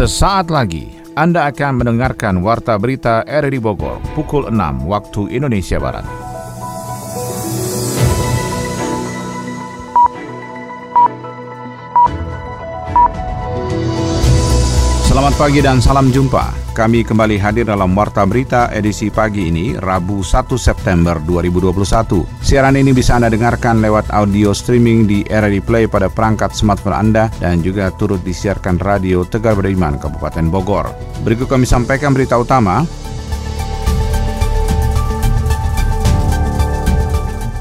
Sesaat lagi Anda akan mendengarkan Warta Berita RRI Bogor pukul 6 waktu Indonesia Barat. Selamat pagi dan salam jumpa. Kami kembali hadir dalam Warta Berita edisi pagi ini, Rabu 1 September 2021. Siaran ini bisa Anda dengarkan lewat audio streaming di RRI Play pada perangkat smartphone Anda dan juga turut disiarkan radio Tegar Beriman, Kabupaten Bogor. Berikut kami sampaikan berita utama.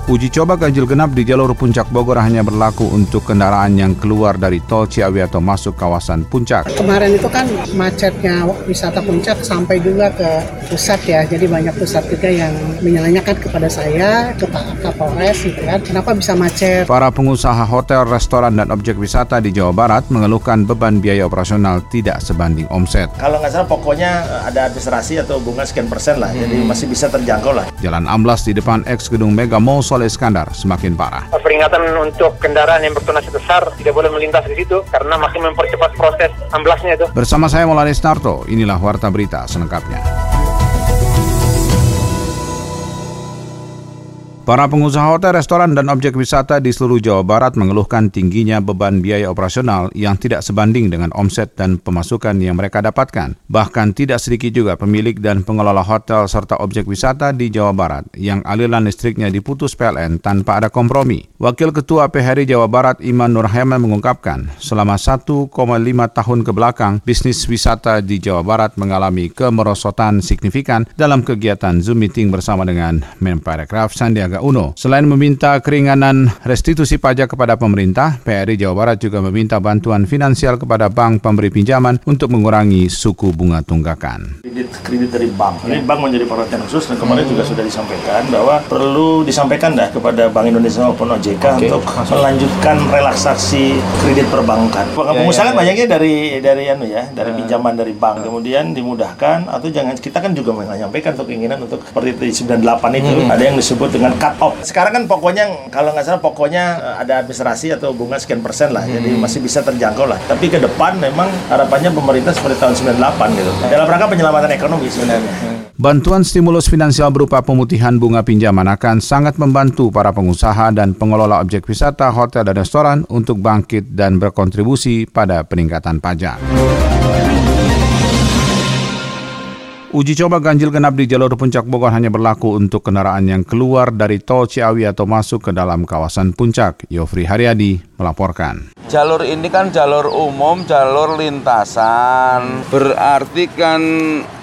Uji coba ganjil genap di jalur Puncak Bogor hanya berlaku untuk kendaraan yang keluar dari tol Ciawi atau masuk kawasan Puncak. Kemarin itu kan macetnya wisata Puncak sampai juga ke pusat ya, jadi banyak pusat juga yang menanyakan kepada saya, ke Pak Kapolres gitu kan, kenapa bisa macet. Para pengusaha hotel, restoran, dan objek wisata di Jawa Barat mengeluhkan beban biaya operasional tidak sebanding omset. Kalau nggak salah pokoknya eh, ada administrasi atau bunga sekian persen lah, hmm. jadi masih bisa terjangkau lah. Jalan amblas di depan ex gedung Mega Mall Soleh Iskandar semakin parah. Peringatan untuk kendaraan yang bertonase besar tidak boleh melintas di situ karena masih mempercepat proses amblasnya itu. Bersama saya Maulana Narto, inilah Warta Berita selengkapnya. Para pengusaha hotel, restoran, dan objek wisata di seluruh Jawa Barat mengeluhkan tingginya beban biaya operasional yang tidak sebanding dengan omset dan pemasukan yang mereka dapatkan. Bahkan tidak sedikit juga pemilik dan pengelola hotel serta objek wisata di Jawa Barat yang aliran listriknya diputus PLN tanpa ada kompromi. Wakil Ketua PHRI Jawa Barat Iman Nurhema mengungkapkan, selama 1,5 tahun ke belakang, bisnis wisata di Jawa Barat mengalami kemerosotan signifikan dalam kegiatan Zoom meeting bersama dengan Menparekraf Sandiaga Uno. Selain meminta keringanan restitusi pajak kepada pemerintah, PRI Jawa Barat juga meminta bantuan finansial kepada bank pemberi pinjaman untuk mengurangi suku bunga tunggakan. Kredit kredit dari bank. Ini bank menjadi perhatian khusus dan kemarin hmm. juga sudah disampaikan bahwa perlu disampaikan dah kepada Bank Indonesia maupun OJK okay. untuk melanjutkan relaksasi kredit perbankan. Ya, Pengusaha ya, ya. banyaknya dari dari anu ya, dari ya. pinjaman dari bank. Kemudian dimudahkan atau jangan kita kan juga menyampaikan untuk keinginan untuk seperti di 98 itu hmm. ada yang disebut dengan off. Sekarang kan pokoknya kalau nggak salah pokoknya eh, ada administrasi atau bunga sekian persen lah, hmm. jadi masih bisa terjangkau lah. Tapi ke depan memang harapannya pemerintah seperti tahun 98 gitu. Dalam rangka penyelamatan ekonomi sebenarnya. Bantuan stimulus finansial berupa pemutihan bunga pinjaman akan sangat membantu para pengusaha dan pengelola objek wisata, hotel, dan restoran untuk bangkit dan berkontribusi pada peningkatan pajak. Uji coba ganjil genap di jalur puncak Bogor hanya berlaku untuk kendaraan yang keluar dari tol Ciawi atau masuk ke dalam kawasan puncak. Yofri Haryadi melaporkan. Jalur ini kan jalur umum, jalur lintasan. Berarti kan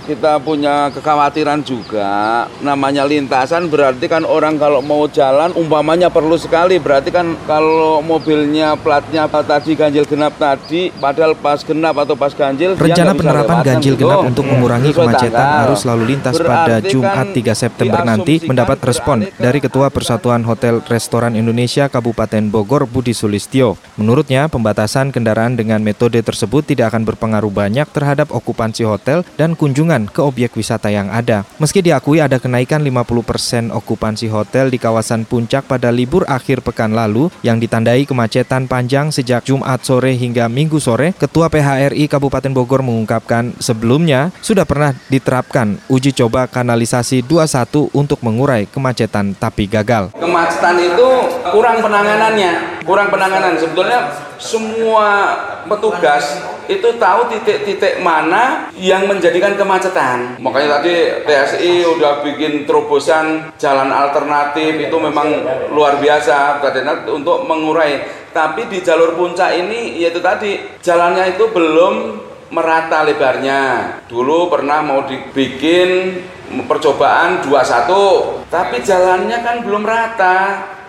kita punya kekhawatiran juga. Namanya lintasan berarti kan orang kalau mau jalan umpamanya perlu sekali. Berarti kan kalau mobilnya platnya tadi ganjil genap tadi padahal pas genap atau pas ganjil rencana penerapan ganjil gitu. genap untuk mengurangi kemacetan arus lalu lintas berarti pada Jumat 3 kan September nanti mendapat respon dari Ketua Persatuan Hotel Restoran Indonesia Kabupaten Bogor Budi Sulistyo. Menurutnya pembatasan kendaraan dengan metode tersebut tidak akan berpengaruh banyak terhadap okupansi hotel dan kunjungan kunjungan ke objek wisata yang ada. Meski diakui ada kenaikan 50% okupansi hotel di kawasan puncak pada libur akhir pekan lalu yang ditandai kemacetan panjang sejak Jumat sore hingga Minggu sore, Ketua PHRI Kabupaten Bogor mengungkapkan sebelumnya sudah pernah diterapkan uji coba kanalisasi 21 untuk mengurai kemacetan tapi gagal. Kemacetan itu kurang penanganannya, kurang penanganan. Sebetulnya semua petugas itu tahu titik-titik mana yang menjadikan kemacetan. Makanya tadi TSI udah bikin terobosan jalan alternatif itu memang luar biasa untuk mengurai. Tapi di jalur puncak ini yaitu tadi jalannya itu belum merata lebarnya. Dulu pernah mau dibikin percobaan 21, tapi jalannya kan belum rata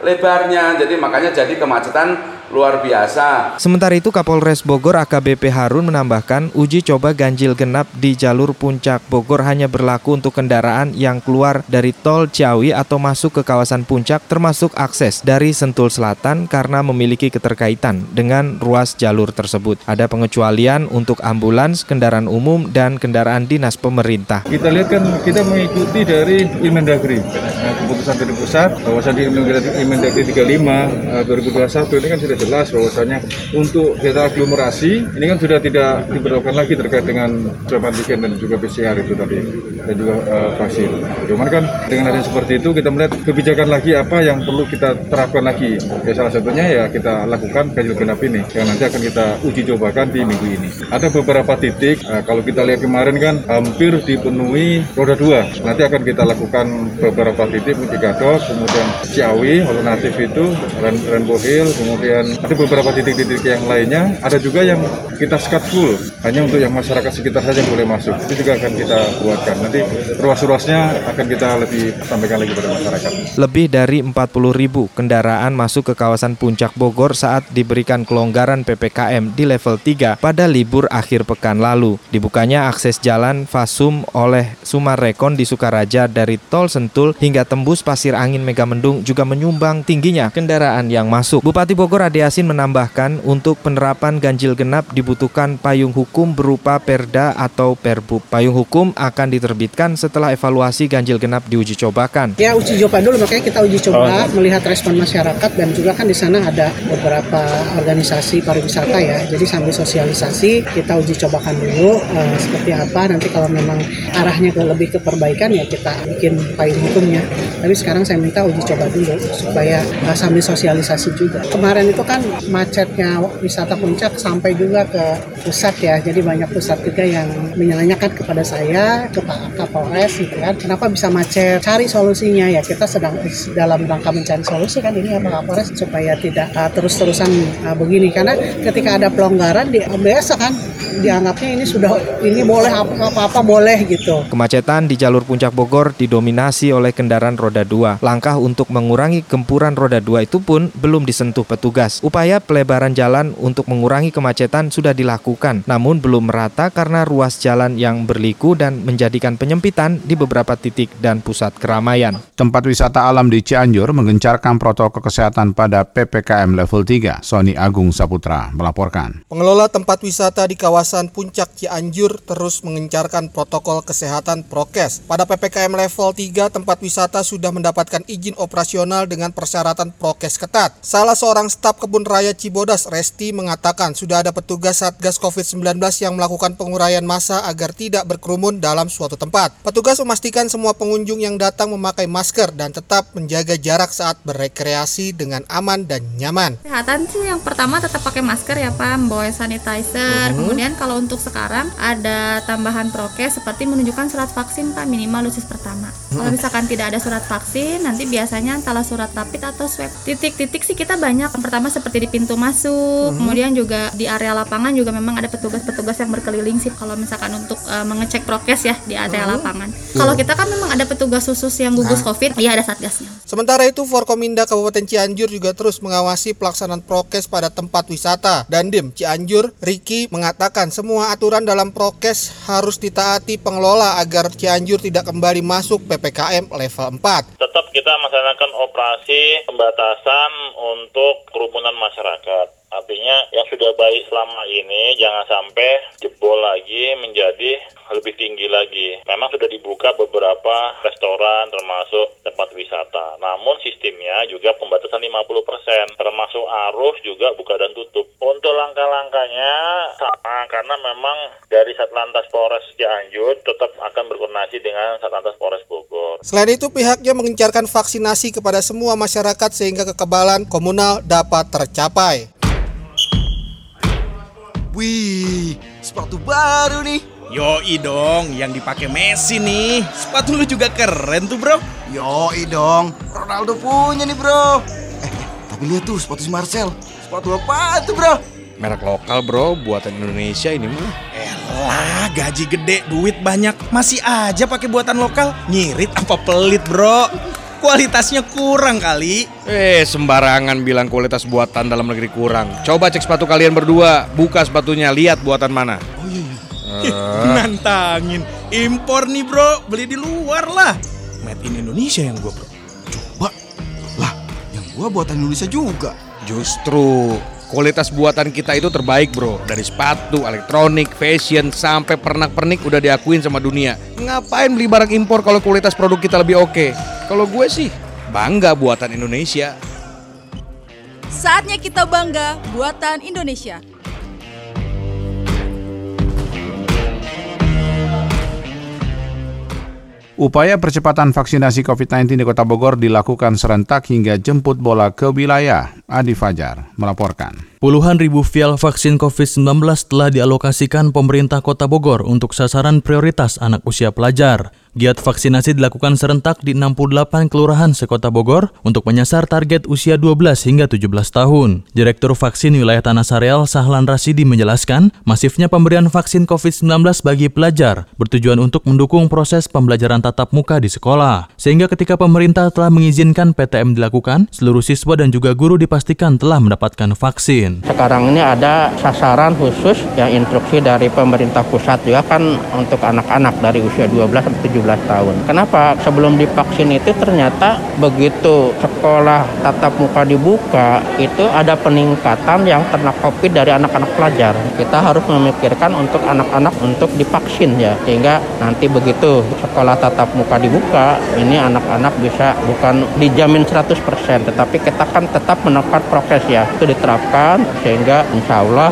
lebarnya. Jadi makanya jadi kemacetan luar biasa. Sementara itu Kapolres Bogor AKBP Harun menambahkan uji coba ganjil genap di jalur puncak Bogor hanya berlaku untuk kendaraan yang keluar dari tol Ciawi atau masuk ke kawasan puncak termasuk akses dari Sentul Selatan karena memiliki keterkaitan dengan ruas jalur tersebut. Ada pengecualian untuk ambulans, kendaraan umum, dan kendaraan dinas pemerintah. Kita lihat kan kita mengikuti dari Inmendagri. Nah, keputusan dari pusat, kawasan di Inmendagri 35 2021 ini kan sudah jelas bahwasanya untuk data aglomerasi ini kan sudah tidak diperlakukan lagi terkait dengan swab antigen dan juga PCR itu tadi dan juga uh, vaksin. Cuman kan dengan adanya seperti itu kita melihat kebijakan lagi apa yang perlu kita terapkan lagi. Ya salah satunya ya kita lakukan ganjil genap ini yang nanti akan kita uji cobakan di minggu ini. Ada beberapa titik uh, kalau kita lihat kemarin kan hampir dipenuhi roda dua. Nanti akan kita lakukan beberapa titik Gadok, kemudian Ciawi, alternatif itu, Rainbow Hill, kemudian ada beberapa titik-titik yang lainnya, ada juga yang kita skat full, hanya untuk yang masyarakat sekitar saja boleh masuk. Itu juga akan kita buatkan. Nanti ruas-ruasnya akan kita lebih sampaikan lagi pada masyarakat. Lebih dari 40 ribu kendaraan masuk ke kawasan Puncak Bogor saat diberikan kelonggaran PPKM di level 3 pada libur akhir pekan lalu. Dibukanya akses jalan Fasum oleh Sumarekon di Sukaraja dari Tol Sentul hingga tembus Pasir Angin Megamendung juga menyumbang tingginya kendaraan yang masuk. Bupati Bogor Ade Yasin menambahkan untuk penerapan ganjil genap dibutuhkan payung hukum berupa Perda atau Perbup. Payung hukum akan diterbitkan setelah evaluasi ganjil genap diuji cobakan. Ya uji coba dulu makanya kita uji coba oh. melihat respon masyarakat dan juga kan di sana ada beberapa organisasi pariwisata ya. Jadi sambil sosialisasi kita uji cobakan dulu uh, seperti apa nanti kalau memang arahnya ke lebih ke perbaikan ya kita bikin payung hukumnya. Tapi sekarang saya minta uji coba dulu supaya uh, sambil sosialisasi juga. Kemarin itu kan macetnya wisata puncak sampai juga ke pusat ya. Jadi banyak pusat juga yang menanyakan kepada saya, ke Pak Kapolres gitu kan. Kenapa bisa macet? Cari solusinya ya. Kita sedang dalam rangka mencari solusi kan ini ya Pak Kapolres supaya tidak uh, terus-terusan uh, begini. Karena ketika ada pelonggaran di biasa kan dianggapnya ini sudah ini boleh apa-apa boleh gitu. Kemacetan di jalur puncak Bogor didominasi oleh kendaraan roda 2. Langkah untuk mengurangi gempuran roda 2 itu pun belum disentuh petugas. Upaya pelebaran jalan untuk mengurangi kemacetan sudah dilakukan, namun belum merata karena ruas jalan yang berliku dan menjadikan penyempitan di beberapa titik dan pusat keramaian. Tempat wisata alam di Cianjur mengencarkan protokol kesehatan pada PPKM level 3. Sony Agung Saputra melaporkan. Pengelola tempat wisata di kawasan Puncak Cianjur terus mengencarkan protokol kesehatan prokes. Pada PPKM level 3, tempat wisata sudah mendapatkan izin operasional dengan persyaratan prokes ketat. Salah seorang staf kebun raya Cibodas, Resti, mengatakan sudah ada petugas Satgas COVID-19 yang melakukan penguraian massa agar tidak berkerumun dalam suatu tempat. Petugas memastikan semua pengunjung yang datang memakai masker dan tetap menjaga jarak saat berrekreasi dengan aman dan nyaman. Kesehatan sih yang pertama tetap pakai masker ya Pak, membawa sanitizer. Hmm. Kemudian kalau untuk sekarang ada tambahan prokes seperti menunjukkan surat vaksin Pak minimal dosis pertama. Hmm. Kalau misalkan tidak ada surat vaksin, nanti biasanya antara surat rapid atau swab. Titik-titik sih kita banyak. Yang pertama seperti di pintu masuk, hmm. kemudian juga di area lapangan juga memang ada petugas-petugas yang berkeliling sih kalau misalkan untuk uh, mengecek prokes ya di area hmm. lapangan. Hmm. Kalau kita kan memang ada petugas khusus yang gugus nah. Covid, ya ada satgasnya. Sementara itu Forkominda Kabupaten Cianjur juga terus mengawasi pelaksanaan prokes pada tempat wisata. Dandim Cianjur, Riki mengatakan semua aturan dalam prokes harus ditaati pengelola agar Cianjur tidak kembali masuk PPKM level 4. Tetap kita melaksanakan operasi pembatasan untuk kerumunan masyarakat. Artinya yang sudah baik selama ini jangan sampai jebol lagi menjadi lebih tinggi lagi. Memang sudah dibuka beberapa restoran termasuk tempat wisata. Namun sistemnya juga pembatasan 50%, termasuk arus juga buka dan tutup. Untuk langkah-langkahnya sama karena memang dari Satlantas Polres Cianjur tetap akan berkoordinasi dengan Satlantas Polres. Selain itu pihaknya mengencarkan vaksinasi kepada semua masyarakat sehingga kekebalan komunal dapat tercapai. Wih, sepatu baru nih. Yoi dong, yang dipakai Messi nih. Sepatu lu juga keren tuh, Bro. Yoi dong, Ronaldo punya nih, Bro. Eh, tapi lihat tuh sepatu si Marcel. Sepatu apa tuh, Bro? Merek lokal, Bro, buatan Indonesia ini mah. Elah, gaji gede, duit banyak, masih aja pakai buatan lokal. Nyirit apa pelit, Bro? kualitasnya kurang kali. Eh, sembarangan bilang kualitas buatan dalam negeri kurang. Coba cek sepatu kalian berdua, buka sepatunya, lihat buatan mana. Oh iya. iya. Uh. Nantangin. Impor nih bro, beli di luar lah. Made in Indonesia yang gua bro. Coba. Lah, yang gua buatan Indonesia juga. Justru Kualitas buatan kita itu terbaik bro Dari sepatu, elektronik, fashion, sampai pernak-pernik udah diakuin sama dunia Ngapain beli barang impor kalau kualitas produk kita lebih oke? Kalau gue sih bangga buatan Indonesia Saatnya kita bangga buatan Indonesia. Upaya percepatan vaksinasi COVID-19 di Kota Bogor dilakukan serentak hingga jemput bola ke wilayah. Adi Fajar melaporkan. Puluhan ribu vial vaksin COVID-19 telah dialokasikan pemerintah Kota Bogor untuk sasaran prioritas anak usia pelajar. Giat vaksinasi dilakukan serentak di 68 kelurahan sekota Bogor untuk menyasar target usia 12 hingga 17 tahun. Direktur Vaksin Wilayah Tanah Sareal Sahlan Rasidi menjelaskan, masifnya pemberian vaksin COVID-19 bagi pelajar bertujuan untuk mendukung proses pembelajaran tatap muka di sekolah. Sehingga ketika pemerintah telah mengizinkan PTM dilakukan, seluruh siswa dan juga guru dipastikan telah mendapatkan vaksin. Sekarang ini ada sasaran khusus yang instruksi dari pemerintah pusat juga kan untuk anak-anak dari usia 12 sampai 17 tahun. Kenapa? Sebelum divaksin itu ternyata begitu sekolah tatap muka dibuka, itu ada peningkatan yang terkena COVID dari anak-anak pelajar. Kita harus memikirkan untuk anak-anak untuk divaksin ya, sehingga nanti begitu sekolah tatap muka dibuka, ini anak-anak bisa bukan dijamin 100%, tetapi kita kan tetap menekan prokes ya, itu diterapkan sehingga insya Allah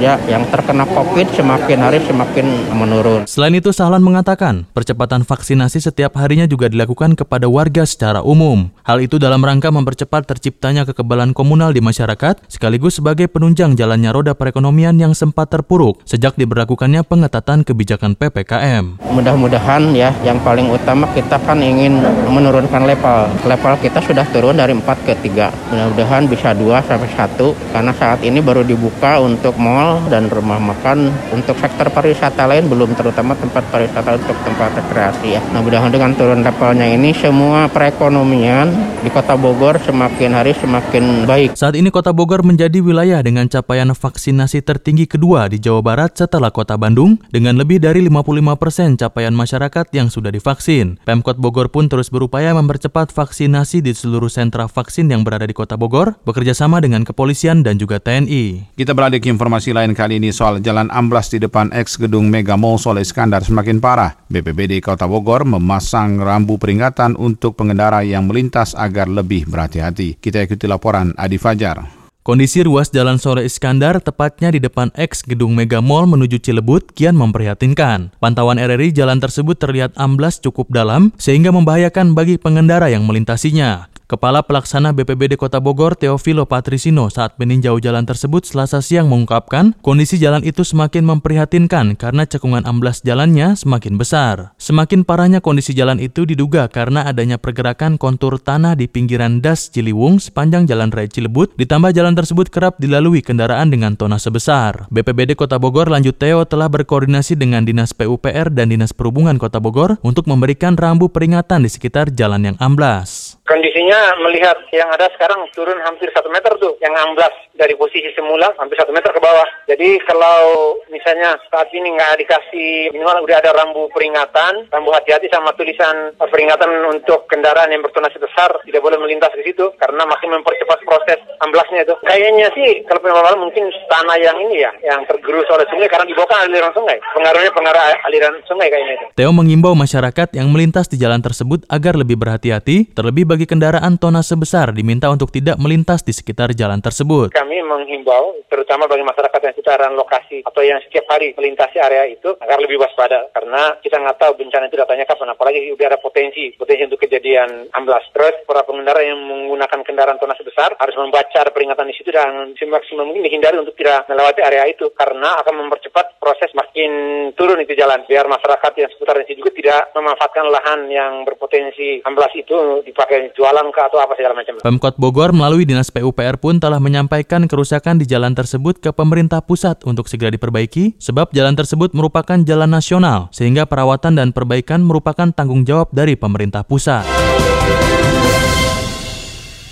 ya, yang terkena COVID semakin hari semakin menurun. Selain itu, Sahlan mengatakan percepatan vaksinasi setiap harinya juga dilakukan kepada warga secara umum. Hal itu dalam rangka mempercepat terciptanya kekebalan komunal di masyarakat, sekaligus sebagai penunjang jalannya roda perekonomian yang sempat terpuruk sejak diberlakukannya pengetatan kebijakan PPKM. Mudah-mudahan ya, yang paling utama kita kan ingin menurunkan level. Level kita sudah turun dari 4 ke 3. Mudah-mudahan bisa 2 sampai 1 karena saat ini baru dibuka untuk mall dan rumah makan. Untuk sektor pariwisata lain belum terutama tempat pariwisata untuk tempat rekreasi ya. Nah mudah-mudahan dengan turun levelnya ini semua perekonomian di Kota Bogor semakin hari semakin baik. Saat ini Kota Bogor menjadi wilayah dengan capaian vaksinasi tertinggi kedua di Jawa Barat setelah Kota Bandung dengan lebih dari 55 persen capaian masyarakat yang sudah divaksin. Pemkot Bogor pun terus berupaya mempercepat vaksinasi di seluruh sentra vaksin yang berada di Kota Bogor, bekerja sama dengan kepolisian dan juga TNI. Kita beralih ke informasi lain kali ini soal jalan amblas di depan ex gedung Mega Mall Soleh Iskandar semakin parah. BPBD Kota Bogor memasang rambu peringatan untuk pengendara yang melintas agar lebih berhati-hati. Kita ikuti laporan Adi Fajar. Kondisi ruas Jalan Soleh Iskandar, tepatnya di depan ex gedung Mega Mall menuju Cilebut, kian memprihatinkan. Pantauan RRI jalan tersebut terlihat amblas cukup dalam, sehingga membahayakan bagi pengendara yang melintasinya. Kepala Pelaksana BPBD Kota Bogor, Teofilo Patrisino, saat meninjau jalan tersebut selasa siang mengungkapkan kondisi jalan itu semakin memprihatinkan karena cekungan amblas jalannya semakin besar. Semakin parahnya kondisi jalan itu diduga karena adanya pergerakan kontur tanah di pinggiran das Ciliwung sepanjang Jalan Raya Cilebut, ditambah jalan tersebut kerap dilalui kendaraan dengan tonase besar. BPBD Kota Bogor lanjut Teo telah berkoordinasi dengan Dinas PUPR dan Dinas Perhubungan Kota Bogor untuk memberikan rambu peringatan di sekitar jalan yang amblas. Kondisinya melihat yang ada sekarang turun hampir satu meter tuh, yang amblas dari posisi semula hampir satu meter ke bawah. Jadi kalau misalnya saat ini nggak dikasih minimal udah ada rambu peringatan, rambu hati-hati sama tulisan peringatan untuk kendaraan yang bertonase besar tidak boleh melintas di situ karena masih mempercepat proses amblasnya itu. Kayaknya sih kalau pengelolaan mungkin tanah yang ini ya, yang tergerus oleh sungai karena di bawah kan aliran sungai. Pengaruhnya pengaruh aliran sungai kayaknya itu. Theo mengimbau masyarakat yang melintas di jalan tersebut agar lebih berhati-hati, terlebih bagi kendaraan tonase besar diminta untuk tidak melintas di sekitar jalan tersebut. Kami menghimbau, terutama bagi masyarakat yang sekitaran lokasi atau yang setiap hari melintasi area itu agar lebih waspada karena kita nggak tahu bencana itu datangnya kapan, apalagi udah ada potensi potensi untuk kejadian amblas. Terus para pengendara yang menggunakan kendaraan tonase besar harus membaca peringatan di situ dan semaksimal mungkin dihindari untuk tidak melewati area itu karena akan mempercepat proses makin turun itu jalan biar masyarakat yang sekitar di juga tidak memanfaatkan lahan yang berpotensi amblas itu dipakai jualan ke atau apa segala macam. Pemkot Bogor melalui Dinas PUPR pun telah menyampaikan kerusakan di jalan tersebut ke pemerintah pusat untuk segera diperbaiki sebab jalan tersebut merupakan jalan nasional sehingga perawatan dan perbaikan merupakan tanggung jawab dari pemerintah pusat.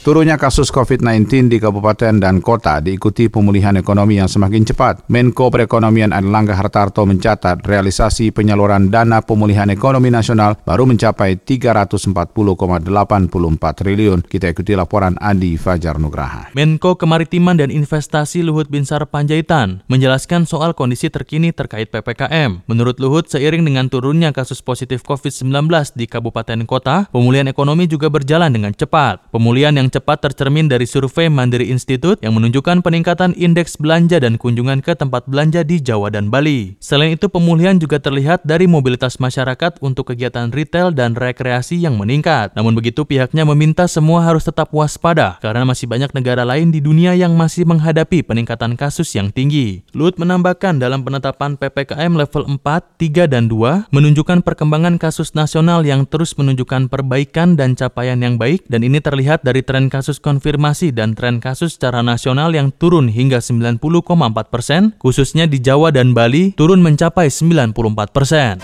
Turunnya kasus COVID-19 di kabupaten dan kota diikuti pemulihan ekonomi yang semakin cepat. Menko Perekonomian Erlangga Hartarto mencatat realisasi penyaluran dana pemulihan ekonomi nasional baru mencapai 340,84 triliun. Kita ikuti laporan Adi Fajar Nugraha. Menko Kemaritiman dan Investasi Luhut Binsar Panjaitan menjelaskan soal kondisi terkini terkait PPKM. Menurut Luhut, seiring dengan turunnya kasus positif COVID-19 di kabupaten kota, pemulihan ekonomi juga berjalan dengan cepat. Pemulihan yang paling cepat tercermin dari survei Mandiri Institute yang menunjukkan peningkatan indeks belanja dan kunjungan ke tempat belanja di Jawa dan Bali. Selain itu, pemulihan juga terlihat dari mobilitas masyarakat untuk kegiatan retail dan rekreasi yang meningkat. Namun begitu, pihaknya meminta semua harus tetap waspada karena masih banyak negara lain di dunia yang masih menghadapi peningkatan kasus yang tinggi. Luhut menambahkan dalam penetapan PPKM level 4, 3, dan 2 menunjukkan perkembangan kasus nasional yang terus menunjukkan perbaikan dan capaian yang baik dan ini terlihat dari tren kasus konfirmasi dan tren kasus secara nasional yang turun hingga 90,4 persen, khususnya di Jawa dan Bali turun mencapai 94 persen.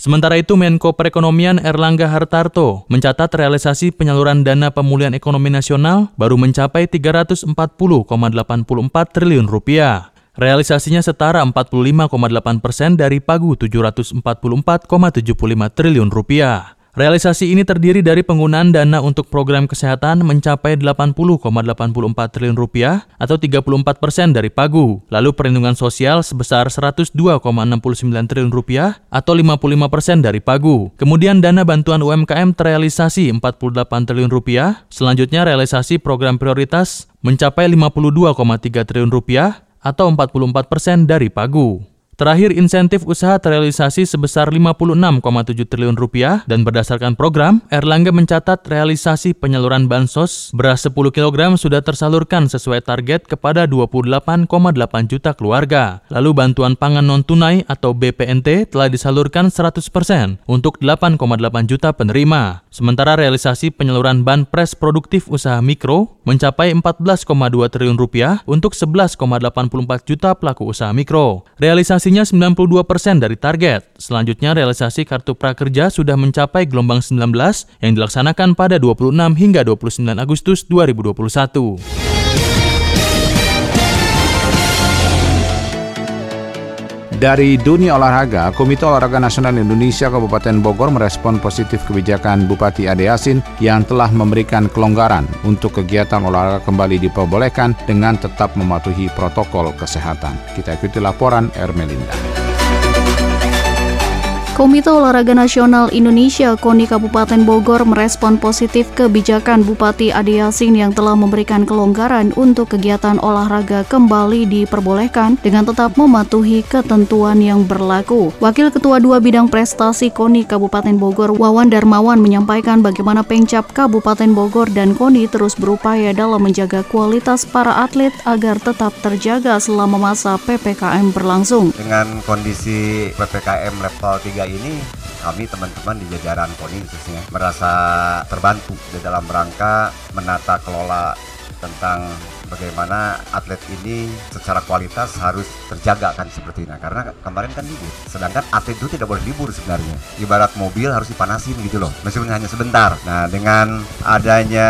Sementara itu, Menko Perekonomian Erlangga Hartarto mencatat realisasi penyaluran dana pemulihan ekonomi nasional baru mencapai 340,84 triliun rupiah. Realisasinya setara 45,8 persen dari pagu 744,75 triliun rupiah. Realisasi ini terdiri dari penggunaan dana untuk program kesehatan mencapai 80,84 triliun rupiah atau 34 persen dari pagu, lalu perlindungan sosial sebesar 102,69 triliun rupiah atau 55 persen dari pagu. Kemudian dana bantuan UMKM terrealisasi 48 triliun rupiah, selanjutnya realisasi program prioritas mencapai 52,3 triliun rupiah atau 44 persen dari pagu. Terakhir, insentif usaha terrealisasi sebesar 56,7 triliun rupiah dan berdasarkan program, Erlangga mencatat realisasi penyaluran bansos beras 10 kg sudah tersalurkan sesuai target kepada 28,8 juta keluarga. Lalu bantuan pangan non-tunai atau BPNT telah disalurkan 100% untuk 8,8 juta penerima. Sementara realisasi penyaluran banpres produktif usaha mikro mencapai 14,2 triliun rupiah untuk 11,84 juta pelaku usaha mikro. Realisasi realisasinya 92% persen dari target. Selanjutnya, realisasi kartu prakerja sudah mencapai gelombang 19 yang dilaksanakan pada 26 hingga 29 Agustus 2021. Dari dunia olahraga, Komite Olahraga Nasional Indonesia Kabupaten Bogor merespon positif kebijakan Bupati Ade Yasin yang telah memberikan kelonggaran untuk kegiatan olahraga kembali diperbolehkan dengan tetap mematuhi protokol kesehatan. Kita ikuti laporan Ermelinda. Komite Olahraga Nasional Indonesia KONI Kabupaten Bogor merespon positif kebijakan Bupati Ade Yasin yang telah memberikan kelonggaran untuk kegiatan olahraga kembali diperbolehkan dengan tetap mematuhi ketentuan yang berlaku. Wakil Ketua Dua Bidang Prestasi KONI Kabupaten Bogor Wawan Darmawan menyampaikan bagaimana Pengcap Kabupaten Bogor dan KONI terus berupaya dalam menjaga kualitas para atlet agar tetap terjaga selama masa PPKM berlangsung. Dengan kondisi PPKM level 3 ini kami teman-teman di jajaran KONI khususnya merasa terbantu di dalam rangka menata kelola tentang bagaimana atlet ini secara kualitas harus terjaga kan seperti ini. Karena kemarin kan libur sedangkan atlet itu tidak boleh libur sebenarnya. Ibarat mobil harus dipanasin gitu loh meskipun hanya sebentar. Nah dengan adanya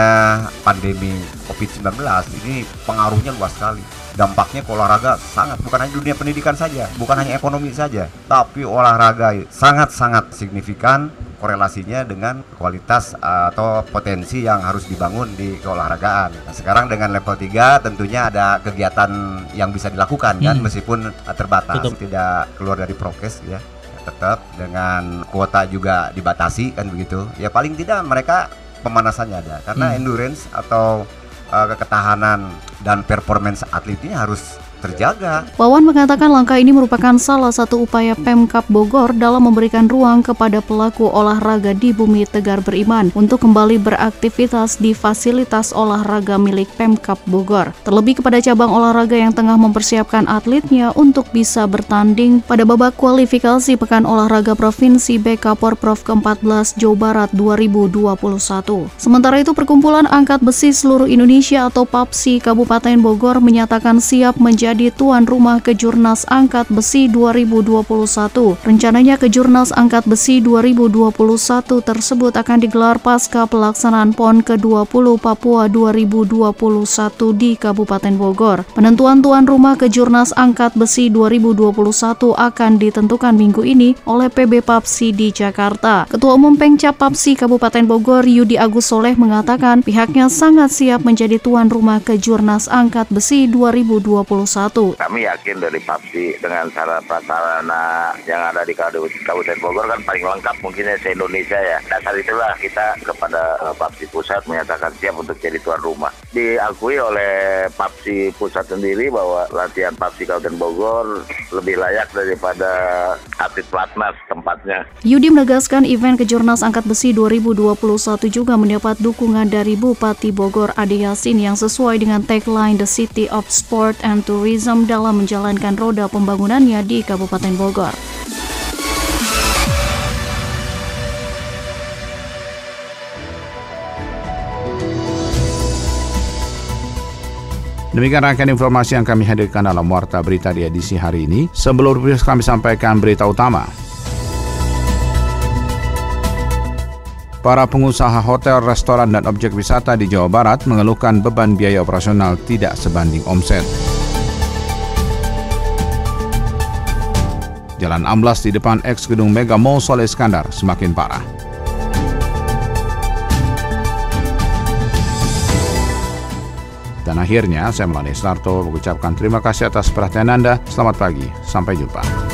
pandemi COVID-19 ini pengaruhnya luas sekali dampaknya ke olahraga sangat bukan hanya dunia pendidikan saja, bukan hanya ekonomi saja, tapi olahraga sangat-sangat signifikan korelasinya dengan kualitas atau potensi yang harus dibangun di keolahragaan. Nah, sekarang dengan level 3 tentunya ada kegiatan yang bisa dilakukan kan hmm. meskipun terbatas, Betul. tidak keluar dari prokes ya. Tetap dengan kuota juga dibatasi kan begitu. Ya paling tidak mereka pemanasannya ada karena hmm. endurance atau uh, ketahanan dan performance atletnya harus terjaga. Wawan mengatakan langkah ini merupakan salah satu upaya Pemkap Bogor dalam memberikan ruang kepada pelaku olahraga di Bumi Tegar Beriman untuk kembali beraktivitas di fasilitas olahraga milik Pemkap Bogor. Terlebih kepada cabang olahraga yang tengah mempersiapkan atletnya untuk bisa bertanding pada babak kualifikasi Pekan Olahraga Provinsi BK Porprov ke-14 Jawa Barat 2021. Sementara itu Perkumpulan Angkat Besi Seluruh Indonesia atau PAPSI Kabupaten Bogor menyatakan siap menjadi menjadi tuan rumah Kejurnas Angkat Besi 2021. Rencananya Kejurnas Angkat Besi 2021 tersebut akan digelar pasca pelaksanaan PON ke-20 Papua 2021 di Kabupaten Bogor. Penentuan tuan rumah Kejurnas Angkat Besi 2021 akan ditentukan minggu ini oleh PB Papsi di Jakarta. Ketua Umum Pengcap Papsi Kabupaten Bogor Yudi Agus Soleh mengatakan pihaknya sangat siap menjadi tuan rumah Kejurnas Angkat Besi 2021 Kami yakin dari PAPSI dengan sarana prasarana yang ada di Kabupaten Bogor kan paling lengkap mungkinnya se-Indonesia ya. Dasar itulah kita kepada eh, PAPSI Pusat menyatakan siap untuk jadi tuan rumah. Diakui oleh PAPSI Pusat sendiri bahwa latihan PAPSI Kabupaten Bogor lebih layak daripada atlet platnas tempatnya. Yudi menegaskan event Kejurnas Angkat Besi 2021 juga mendapat dukungan dari Bupati Bogor Ade Yasin yang sesuai dengan tagline The City of Sport and Tourism dalam menjalankan roda pembangunannya di Kabupaten Bogor. Demikian rangkaian informasi yang kami hadirkan dalam Warta Berita di edisi hari ini. Sebelum kami sampaikan berita utama. Para pengusaha hotel, restoran, dan objek wisata di Jawa Barat mengeluhkan beban biaya operasional tidak sebanding omset. Jalan amblas di depan ex gedung Mega Mall Soleh Iskandar semakin parah. Dan akhirnya, saya Melani Starto mengucapkan terima kasih atas perhatian Anda. Selamat pagi, sampai jumpa.